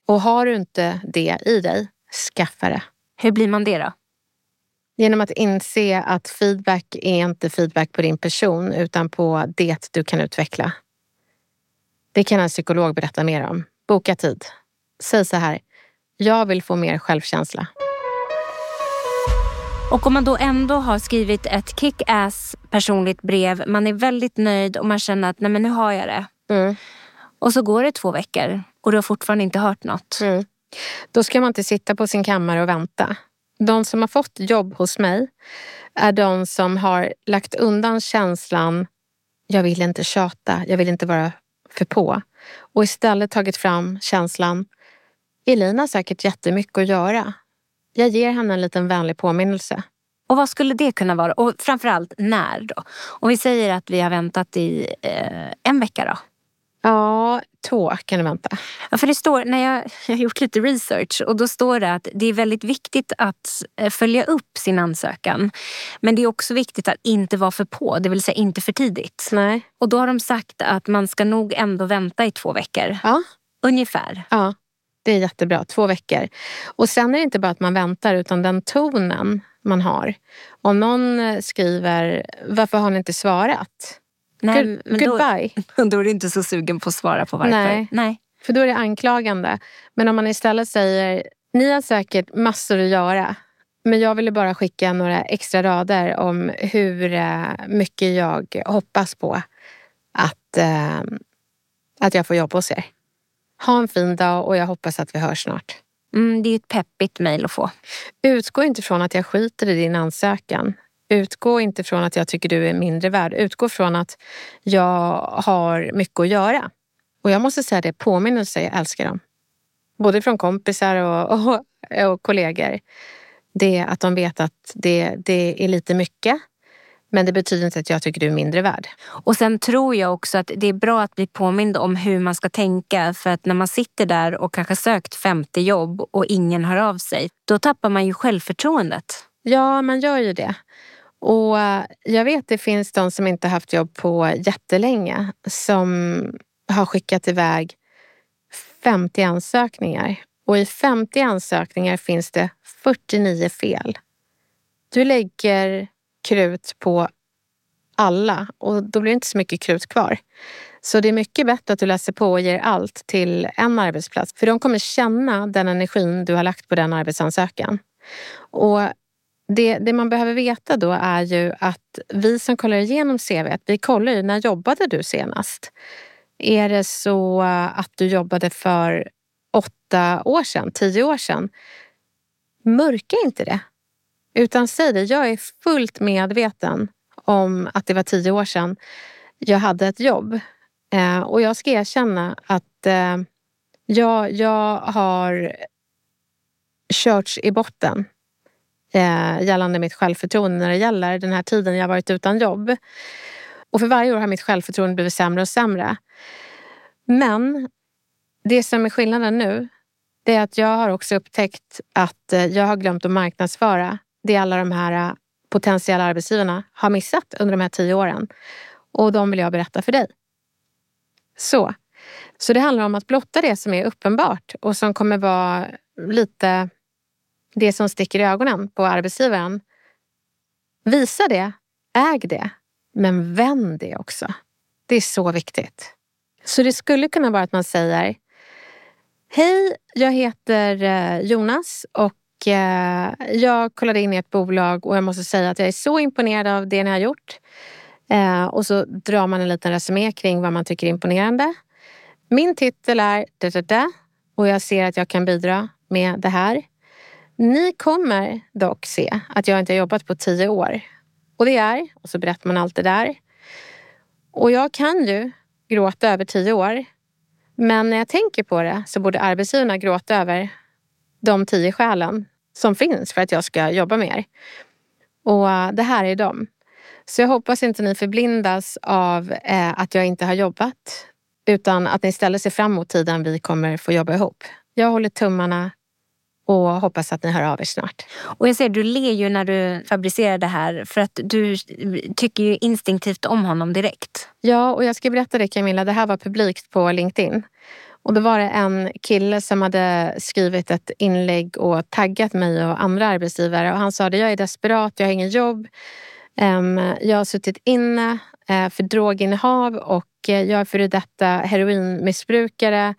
Och har du inte det i dig, skaffa det. Hur blir man det då? Genom att inse att feedback är inte feedback på din person utan på det du kan utveckla. Det kan en psykolog berätta mer om. Boka tid. Säg så här. Jag vill få mer självkänsla. Och om man då ändå har skrivit ett kick-ass personligt brev, man är väldigt nöjd och man känner att nej men nu har jag det. Mm. Och så går det två veckor och du har fortfarande inte hört något. Mm. Då ska man inte sitta på sin kammare och vänta. De som har fått jobb hos mig är de som har lagt undan känslan jag vill inte tjata, jag vill inte vara för på och istället tagit fram känslan Elina har säkert jättemycket att göra. Jag ger henne en liten vänlig påminnelse. Och vad skulle det kunna vara? Och framförallt när då? Om vi säger att vi har väntat i eh, en vecka då? Ja, två kan du vänta. Ja, för det står, när jag, jag har gjort lite research och då står det att det är väldigt viktigt att eh, följa upp sin ansökan. Men det är också viktigt att inte vara för på, det vill säga inte för tidigt. Nej. Och då har de sagt att man ska nog ändå vänta i två veckor. Ja. Ungefär. Ja, det är jättebra. Två veckor. Och sen är det inte bara att man väntar utan den tonen man har. Om någon skriver “Varför har ni inte svarat?” Nej, Good, men då, Goodbye. då är du inte så sugen på att svara på varför. Nej. Nej. För då är det anklagande. Men om man istället säger “Ni har säkert massor att göra men jag ville bara skicka några extra rader om hur eh, mycket jag hoppas på att, eh, att jag får jobba hos er. Ha en fin dag och jag hoppas att vi hörs snart. Mm, det är ju ett peppigt mejl att få. Utgå inte från att jag skiter i din ansökan. Utgå inte från att jag tycker du är mindre värd. Utgå från att jag har mycket att göra. Och jag måste säga det, påminnelser, jag älskar dem. Både från kompisar och, och, och kollegor. Det att de vet att det, det är lite mycket. Men det betyder inte att jag tycker du är mindre värd. Och sen tror jag också att det är bra att bli påmind om hur man ska tänka. För att när man sitter där och kanske sökt 50 jobb och ingen hör av sig, då tappar man ju självförtroendet. Ja, man gör ju det. Och eh, jag vet det finns de som inte haft jobb på jättelänge som har skickat iväg 50 ansökningar. Och i 50 ansökningar finns det 49 fel. Du lägger krut på alla och då blir det inte så mycket krut kvar. Så det är mycket bättre att du läser på och ger allt till en arbetsplats. För de kommer känna den energin du har lagt på den arbetsansökan. Och det, det man behöver veta då är ju att vi som kollar igenom CV, vi kollar ju när jobbade du senast? Är det så att du jobbade för åtta år sedan, tio år sedan? Mörka inte det. Utan säg det, jag är fullt medveten om att det var tio år sedan jag hade ett jobb. Eh, och jag ska erkänna att eh, jag, jag har körts i botten eh, gällande mitt självförtroende när det gäller den här tiden jag varit utan jobb. Och för varje år har mitt självförtroende blivit sämre och sämre. Men det som är skillnaden nu, det är att jag har också upptäckt att eh, jag har glömt att marknadsföra det alla de här äh, potentiella arbetsgivarna har missat under de här tio åren. Och de vill jag berätta för dig. Så. Så det handlar om att blotta det som är uppenbart och som kommer vara lite det som sticker i ögonen på arbetsgivaren. Visa det, äg det, men vänd det också. Det är så viktigt. Så det skulle kunna vara att man säger Hej, jag heter äh, Jonas och Eh, jag kollade in i bolag och jag måste säga att jag är så imponerad av det ni har gjort. Eh, och så drar man en liten resumé kring vad man tycker är imponerande. Min titel är da, da, da, och jag ser att jag kan bidra med det här. Ni kommer dock se att jag inte har jobbat på tio år. Och det är, och så berättar man allt det där. Och jag kan ju gråta över tio år. Men när jag tänker på det så borde arbetsgivarna gråta över de tio skälen som finns för att jag ska jobba med er. Och eh, det här är de. Så jag hoppas inte ni förblindas av eh, att jag inte har jobbat. Utan att ni istället ser fram emot tiden vi kommer få jobba ihop. Jag håller tummarna och hoppas att ni hör av er snart. Och jag ser, du ler ju när du fabricerar det här för att du tycker ju instinktivt om honom direkt. Ja, och jag ska berätta det Camilla, det här var publikt på LinkedIn. Och då var det en kille som hade skrivit ett inlägg och taggat mig och andra arbetsgivare. Och han sa det, jag är desperat, jag har ingen jobb. Ehm, jag har suttit inne eh, för droginnehav och eh, jag är före detta heroinmissbrukare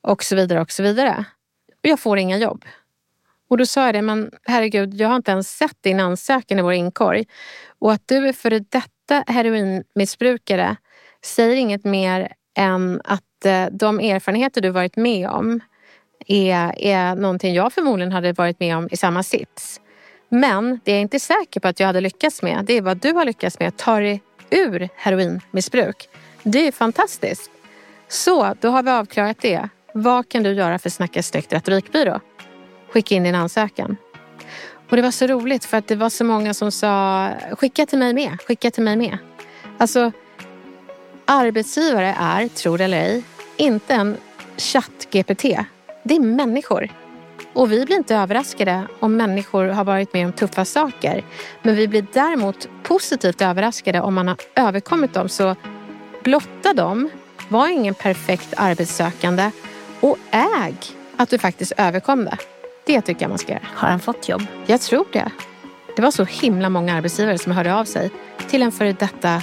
och så vidare och så vidare. Och jag får inga jobb. Och då sa jag det, men herregud, jag har inte ens sett din ansökan i vår inkorg. Och att du är före detta heroinmissbrukare säger inget mer än att Eh, de erfarenheter du varit med om är, är någonting jag förmodligen hade varit med om i samma sits. Men det jag är inte säker på att jag hade lyckats med, det är vad du har lyckats med. Ta dig ur heroinmissbruk. Det är fantastiskt. Så, då har vi avklarat det. Vad kan du göra för Snacka snyggt retorikbyrå? Skicka in din ansökan. Och det var så roligt för att det var så många som sa skicka till mig med, skicka till mig med. Alltså, arbetsgivare är, tro det eller ej, inte en chatt-GPT. Det är människor. Och vi blir inte överraskade om människor har varit med om tuffa saker. Men vi blir däremot positivt överraskade om man har överkommit dem. Så blotta dem, var ingen perfekt arbetssökande och äg att du faktiskt överkom det. Det tycker jag man ska göra. Har han fått jobb? Jag tror det. Det var så himla många arbetsgivare som hörde av sig till en före detta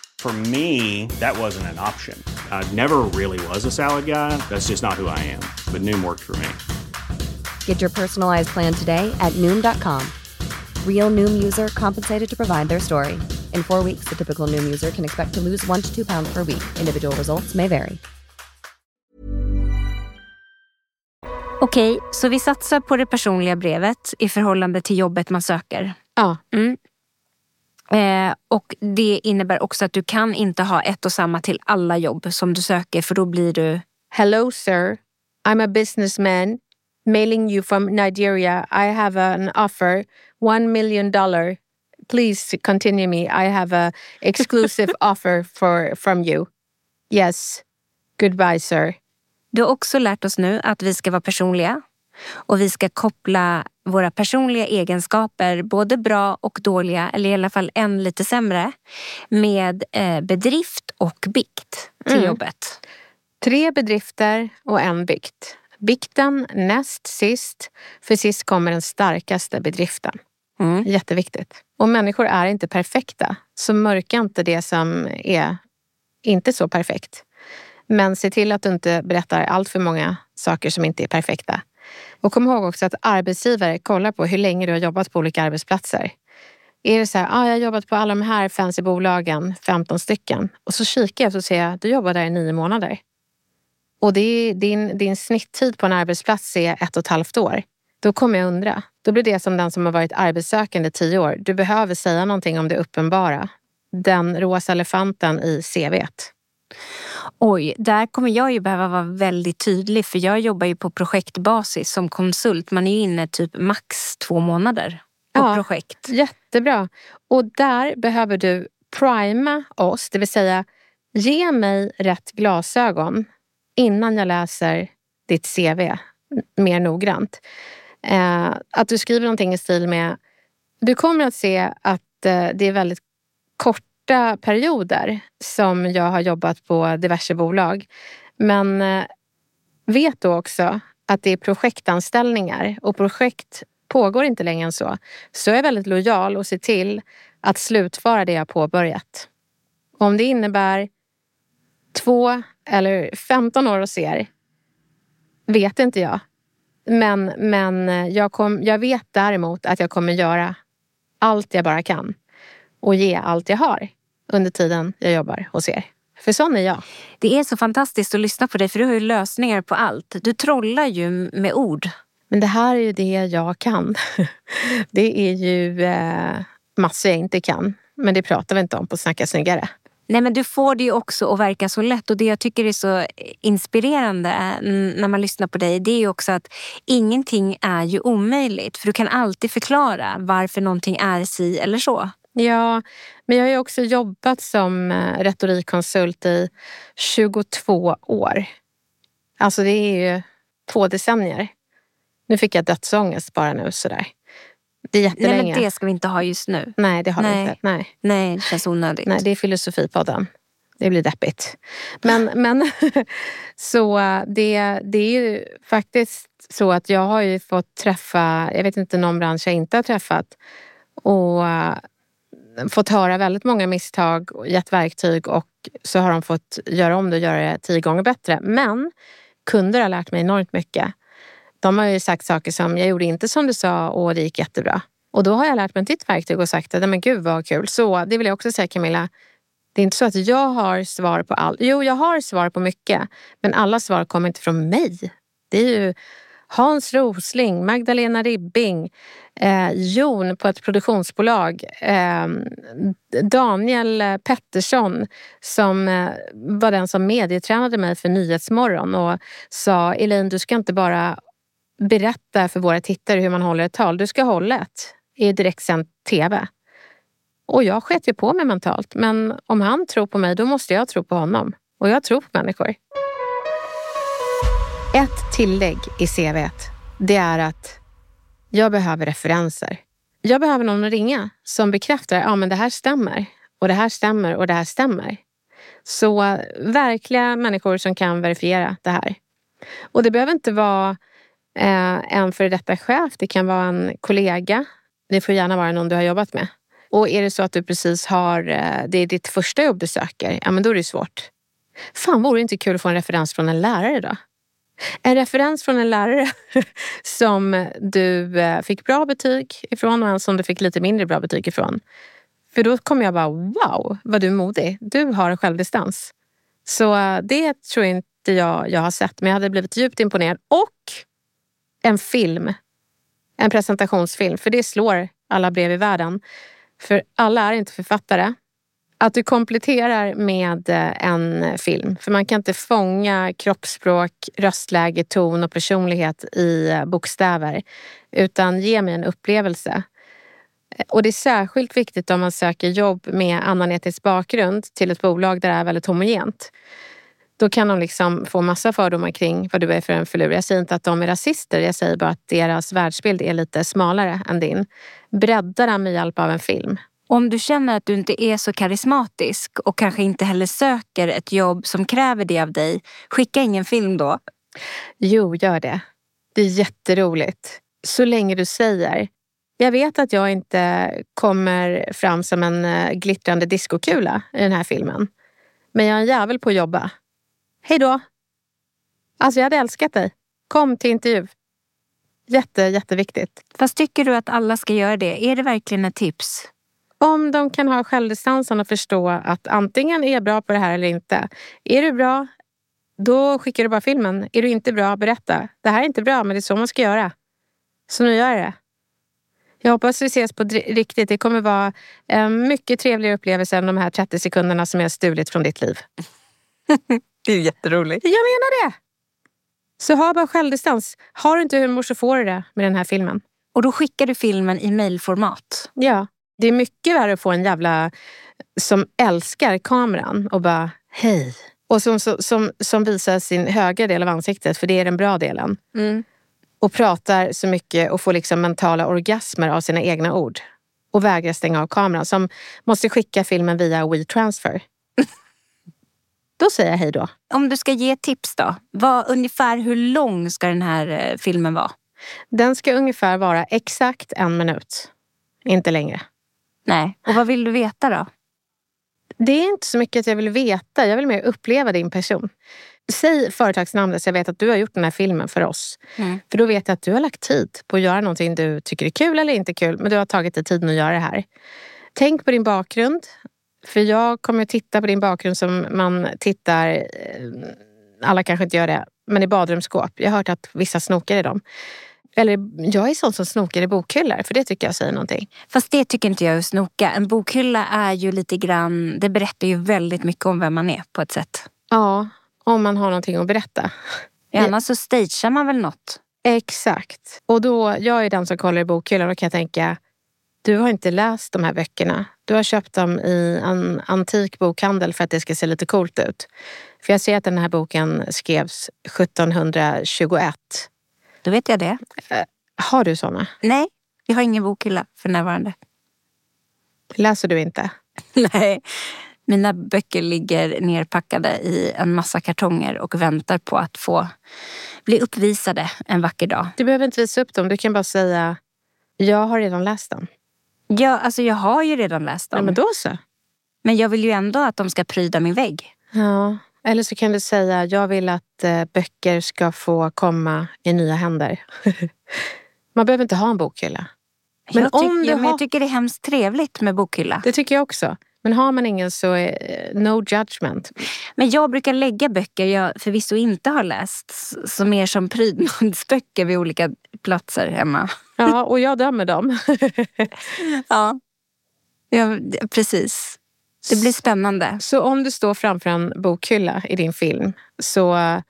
For me, that wasn't an option. I never really was a salad guy. That's just not who I am. But Noom worked for me. Get your personalized plan today at Noom.com. Real Noom user compensated to provide their story. In four weeks, the typical Noom user can expect to lose one to two pounds per week. Individual results may vary. Okej, så vi satsar på det personliga brevet i förhållande till jobbet man söker. Ja, mm. Eh, och det innebär också att du kan inte ha ett och samma till alla jobb som du söker för då blir du... Hello, sir. I'm a businessman mailing you from Nigeria. I have an offer, one million dollar. Please continue me. I have a exclusive offer for from you. Yes. Goodbye, sir. Du har också lärt oss nu att vi ska vara personliga och vi ska koppla våra personliga egenskaper, både bra och dåliga, eller i alla fall en lite sämre, med eh, bedrift och bikt till Mm. jobbet. Tre bedrifter och en bikt. Bikten näst sist, för sist kommer den starkaste bedriften. Mm. Jätteviktigt. Och människor är inte perfekta, så mörka inte det som är inte så perfekt. Men se till att du inte berättar allt för många saker som inte är perfekta. Och kom ihåg också att arbetsgivare kollar på hur länge du har jobbat på olika arbetsplatser. Är det så här, ah, jag har jobbat på alla de här fancy bolagen, 15 stycken. Och så kikar jag och ser jag, du jobbar där i nio månader. Och det är, din, din snitttid på en arbetsplats är ett och ett halvt år. Då kommer jag undra. Då blir det som den som har varit arbetssökande i tio år. Du behöver säga någonting om det uppenbara. Den rosa elefanten i CVt. Oj, där kommer jag ju behöva vara väldigt tydlig för jag jobbar ju på projektbasis som konsult. Man är ju inne typ max två månader på Ja. projekt. Jättebra. Och där behöver du prima oss, det vill säga ge mig rätt glasögon innan jag läser ditt CV mer noggrant. Eh, att du skriver någonting i stil med du kommer att se att eh, det är väldigt korta perioder som jag har jobbat på diverse bolag. Men eh, vet då också att det är projektanställningar och projekt pågår inte längre än så. Så jag är väldigt lojal och ser till att slutföra det jag påbörjat. Om det innebär två eller 15 år hos er vet inte jag. Men, men eh, jag, kom, jag vet däremot att jag kommer göra allt jag bara kan och ge allt jag har under tiden jag jobbar hos er. För sån är jag. Det är så fantastiskt att lyssna på dig för du har ju lösningar på allt. Du trollar ju med ord. Men det här är ju det jag kan. Det är ju eh, massor jag inte kan. Men det pratar vi inte om på Snacka snyggare. Nej men du får det ju också att verka så lätt och det jag tycker är så inspirerande eh, när man lyssnar på dig det är ju också att ingenting är ju omöjligt för du kan alltid förklara varför någonting är si eller så. Ja, men jag har ju också jobbat som eh, retorikkonsult i 22 år. Alltså det är ju två decennier. Nu fick jag dödsångest bara nu sådär. Det är Nej, jättelänge. men det ska vi inte ha just nu. Nej, det har Nej. vi inte. Nej. Nej, det känns onödigt. Nej, det är filosofipodden. Det blir deppigt. Men, men så det, det är ju faktiskt så att jag har ju fått träffa, jag vet inte någon bransch jag inte har träffat och eh, fått höra väldigt många misstag och gett verktyg och så har de fått göra om det och göra det tio gånger bättre. Men kunder har lärt mig enormt mycket. De har ju sagt saker som jag gjorde inte som du sa och det gick jättebra. Och då har jag lärt mig ett nytt verktyg och sagt att men gud vad kul. Så det vill jag också säga Camilla. Det är inte så att jag har svar på allt. Jo, jag har svar på mycket. Men alla svar kommer inte från mig. Det är ju Hans Rosling, Magdalena Ribbing, eh, Jon på ett produktionsbolag, ehm, eh, Daniel Pettersson som eh, var den som medietränade mig för Nyhetsmorgon och sa Elaine, du ska inte bara berätta för våra tittare hur man håller ett tal. Du ska hålla ett i direktsänd tv. Och jag sket ju på mig mentalt. Men om han tror på mig, då måste jag tro på honom. Och jag tror på människor. Ett tillägg i CVt, det är att jag behöver referenser. Jag behöver någon att ringa som bekräftar att ja, men det här stämmer. Och det här stämmer och det här stämmer. Så verkliga människor som kan verifiera det här. Och det behöver inte vara eh, en före detta chef. Det kan vara en kollega. Det får gärna vara någon du har jobbat med. Och är det så att du precis har, eh, det är ditt första jobb du söker, ja men då är det svårt. Fan, vore det inte kul att få en referens från en lärare då? En referens från en lärare som du eh, fick bra betyg ifrån och en som du fick lite mindre bra betyg ifrån. För då kommer jag bara, wow, vad du är modig. Du har självdistans. Så eh, det tror inte jag jag har sett, men jag hade blivit djupt imponerad. Och en film. En presentationsfilm, för det slår alla brev i världen. För alla är inte författare. Att du kompletterar med eh, en film. För man kan inte fånga kroppsspråk, röstläge, ton och personlighet i eh, bokstäver. Utan ge mig en upplevelse. Eh, och det är särskilt viktigt om man söker jobb med annan etnisk bakgrund till ett bolag där det är väldigt homogent. Då kan de liksom få massa fördomar kring vad du är för en filur. Jag säger inte att de är rasister, jag säger bara att deras världsbild är lite smalare än din. Bredda den med hjälp av en film. Om du känner att du inte är så karismatisk och kanske inte heller söker ett jobb som kräver det av dig, skicka ingen film då. Jo, gör det. Det är jätteroligt. Så länge du säger jag vet att jag inte kommer fram som en eh, glittrande diskokula i den här filmen. Men jag är en jävel på att jobba. Hej då! Alltså jag hade älskat dig. Kom till intervju. Jätte, jätteviktigt. Fast tycker du att alla ska göra det? Är det verkligen ett tips? Om de kan ha självdistansen och förstå att antingen är jag bra på det här eller inte. Är du bra, då skickar du bara filmen. Är du inte bra, berätta. Det här är inte bra, men det är så man ska göra. Så nu gör jag det. Jag hoppas vi ses på riktigt. Det kommer vara en mycket trevligare upplevelse än de här 30 sekunderna som jag stulit från ditt liv. Det är jätteroligt. Jag menar det! Så ha bara självdistans. Har du inte humor så får du det med den här filmen. Och då skickar du filmen i mejlformat. Ja, det är mycket värre att få en jävla som älskar kameran och bara hej. Och som, som, som, visar sin högra del av ansiktet, för det är den bra delen. Mm. Och pratar så mycket och får liksom mentala orgasmer av sina egna ord. Och vägrar stänga av kameran. Som måste skicka filmen via WeTransfer. då säger jag hej då. Om du ska ge tips då, vad, ungefär hur lång ska den här eh, filmen vara? Den ska ungefär vara exakt en minut. Inte längre. Nej. Och vad vill du veta då? Det är inte så mycket att jag vill veta. Jag vill mer uppleva din person. Säg företagsnamnet så jag vet att du har gjort den här filmen för oss. Mm. För då vet jag att du har lagt tid på att göra någonting du tycker är kul eller inte kul. Men du har tagit dig tiden att göra det här. Tänk på din bakgrund. För jag kommer att titta på din bakgrund som man tittar, eh, alla kanske inte gör det, men i badrumsskåp. Jag har hört att vissa snokar i dem. Eller jag är sån som snokar i bokhyllor, för det tycker jag säger någonting. Fast det tycker inte jag är att snoka. En bokhylla är ju lite grann, det berättar ju väldigt mycket om vem man är på ett sätt. Ja, om man har någonting att berätta. Ja, Annars så stagear man väl något. Exakt. Och då, jag är den som kollar i bokhyllan och kan tänka, du har inte läst de här böckerna. Du har köpt dem i en antik bokhandel för att det ska se lite coolt ut. För jag ser att den här boken skrevs 1721. Då vet jag det. Har du såna? Nej, vi har ingen bokhylla för närvarande. Läser du inte? Nej. Mina böcker ligger nerpackade i en massa kartonger och väntar på att få bli uppvisade en vacker dag. Du behöver inte visa upp dem. Du kan bara säga, jag har redan läst den. Ja, alltså jag har ju redan läst dem. Ja, men då så. Men jag vill ju ändå att de ska pryda min vägg. Ja. Eller så kan du säga, jag vill att eh, böcker ska få komma i nya händer. Man behöver inte ha en bokhylla. Men jag, tyck, om du ja, men har- jag tycker det är hemskt trevligt med bokhylla. Det tycker jag också. Men har man ingen så är eh, no judgment. Men jag brukar lägga böcker jag förvisso inte har läst som mer som prydnadsböcker vid olika platser hemma. Ja, och jag dömer dem. Ja, ja precis. Det blir spännande. Så om du står framför en bokhylla i din film så eh,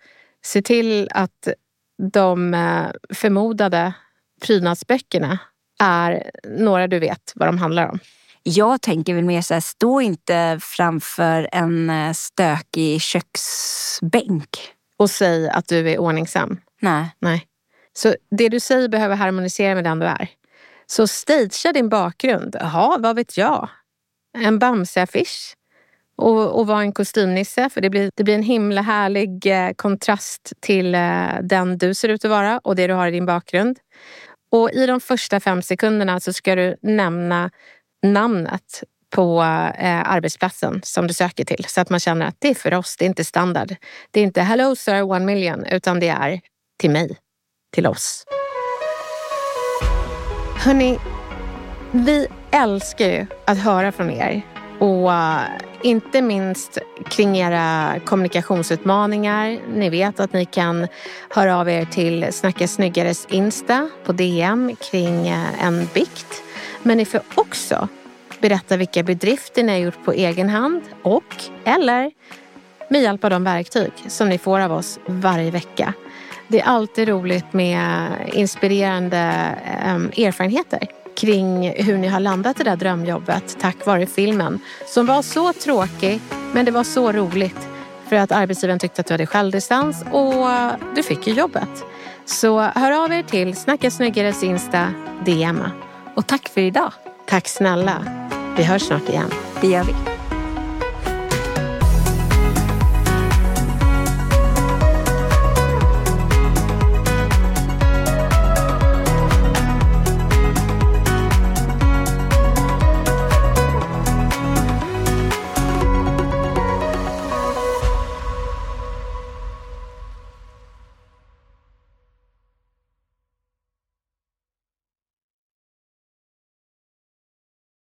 se till att de eh, förmodade prydnadsböckerna är några du vet vad de handlar om. Jag tänker väl mer så här, stå inte framför en eh, stökig köksbänk. Och säg att du är ordningsam. Nej. Nej. Så det du säger behöver harmonisera med den du är. Så stagea din bakgrund. Jaha, vad vet jag? En Bamse-affisch. Och, och vara en kostymnisse. För det blir, det blir en himla härlig eh, kontrast till eh, den du ser ut att vara och det du har i din bakgrund. Och i de första fem sekunderna så ska du nämna namnet på eh, arbetsplatsen som du söker till. Så att man känner att det är för oss, det är inte standard. Det är inte hello sir one million, utan det är till mig, till oss. Hörni, vi älskar ju att höra från er. Och eh, inte minst kring era kommunikationsutmaningar. Ni vet att ni kan höra av er till Snacka snyggares Insta på DM kring eh, en bikt. Men ni får också berätta vilka bedrifter ni har gjort på egen hand och eller med hjälp av de verktyg som ni får av oss varje vecka. Det är alltid roligt med inspirerande eh, erfarenheter kring hur ni har landat det där drömjobbet tack vare filmen som var så tråkig men det var så roligt för att arbetsgivaren tyckte att du hade självdistans och du fick ju jobbet. Så hör av er till Snacka snyggares Insta DM. Och tack för idag. Tack snälla. Vi hörs snart igen. Det gör vi.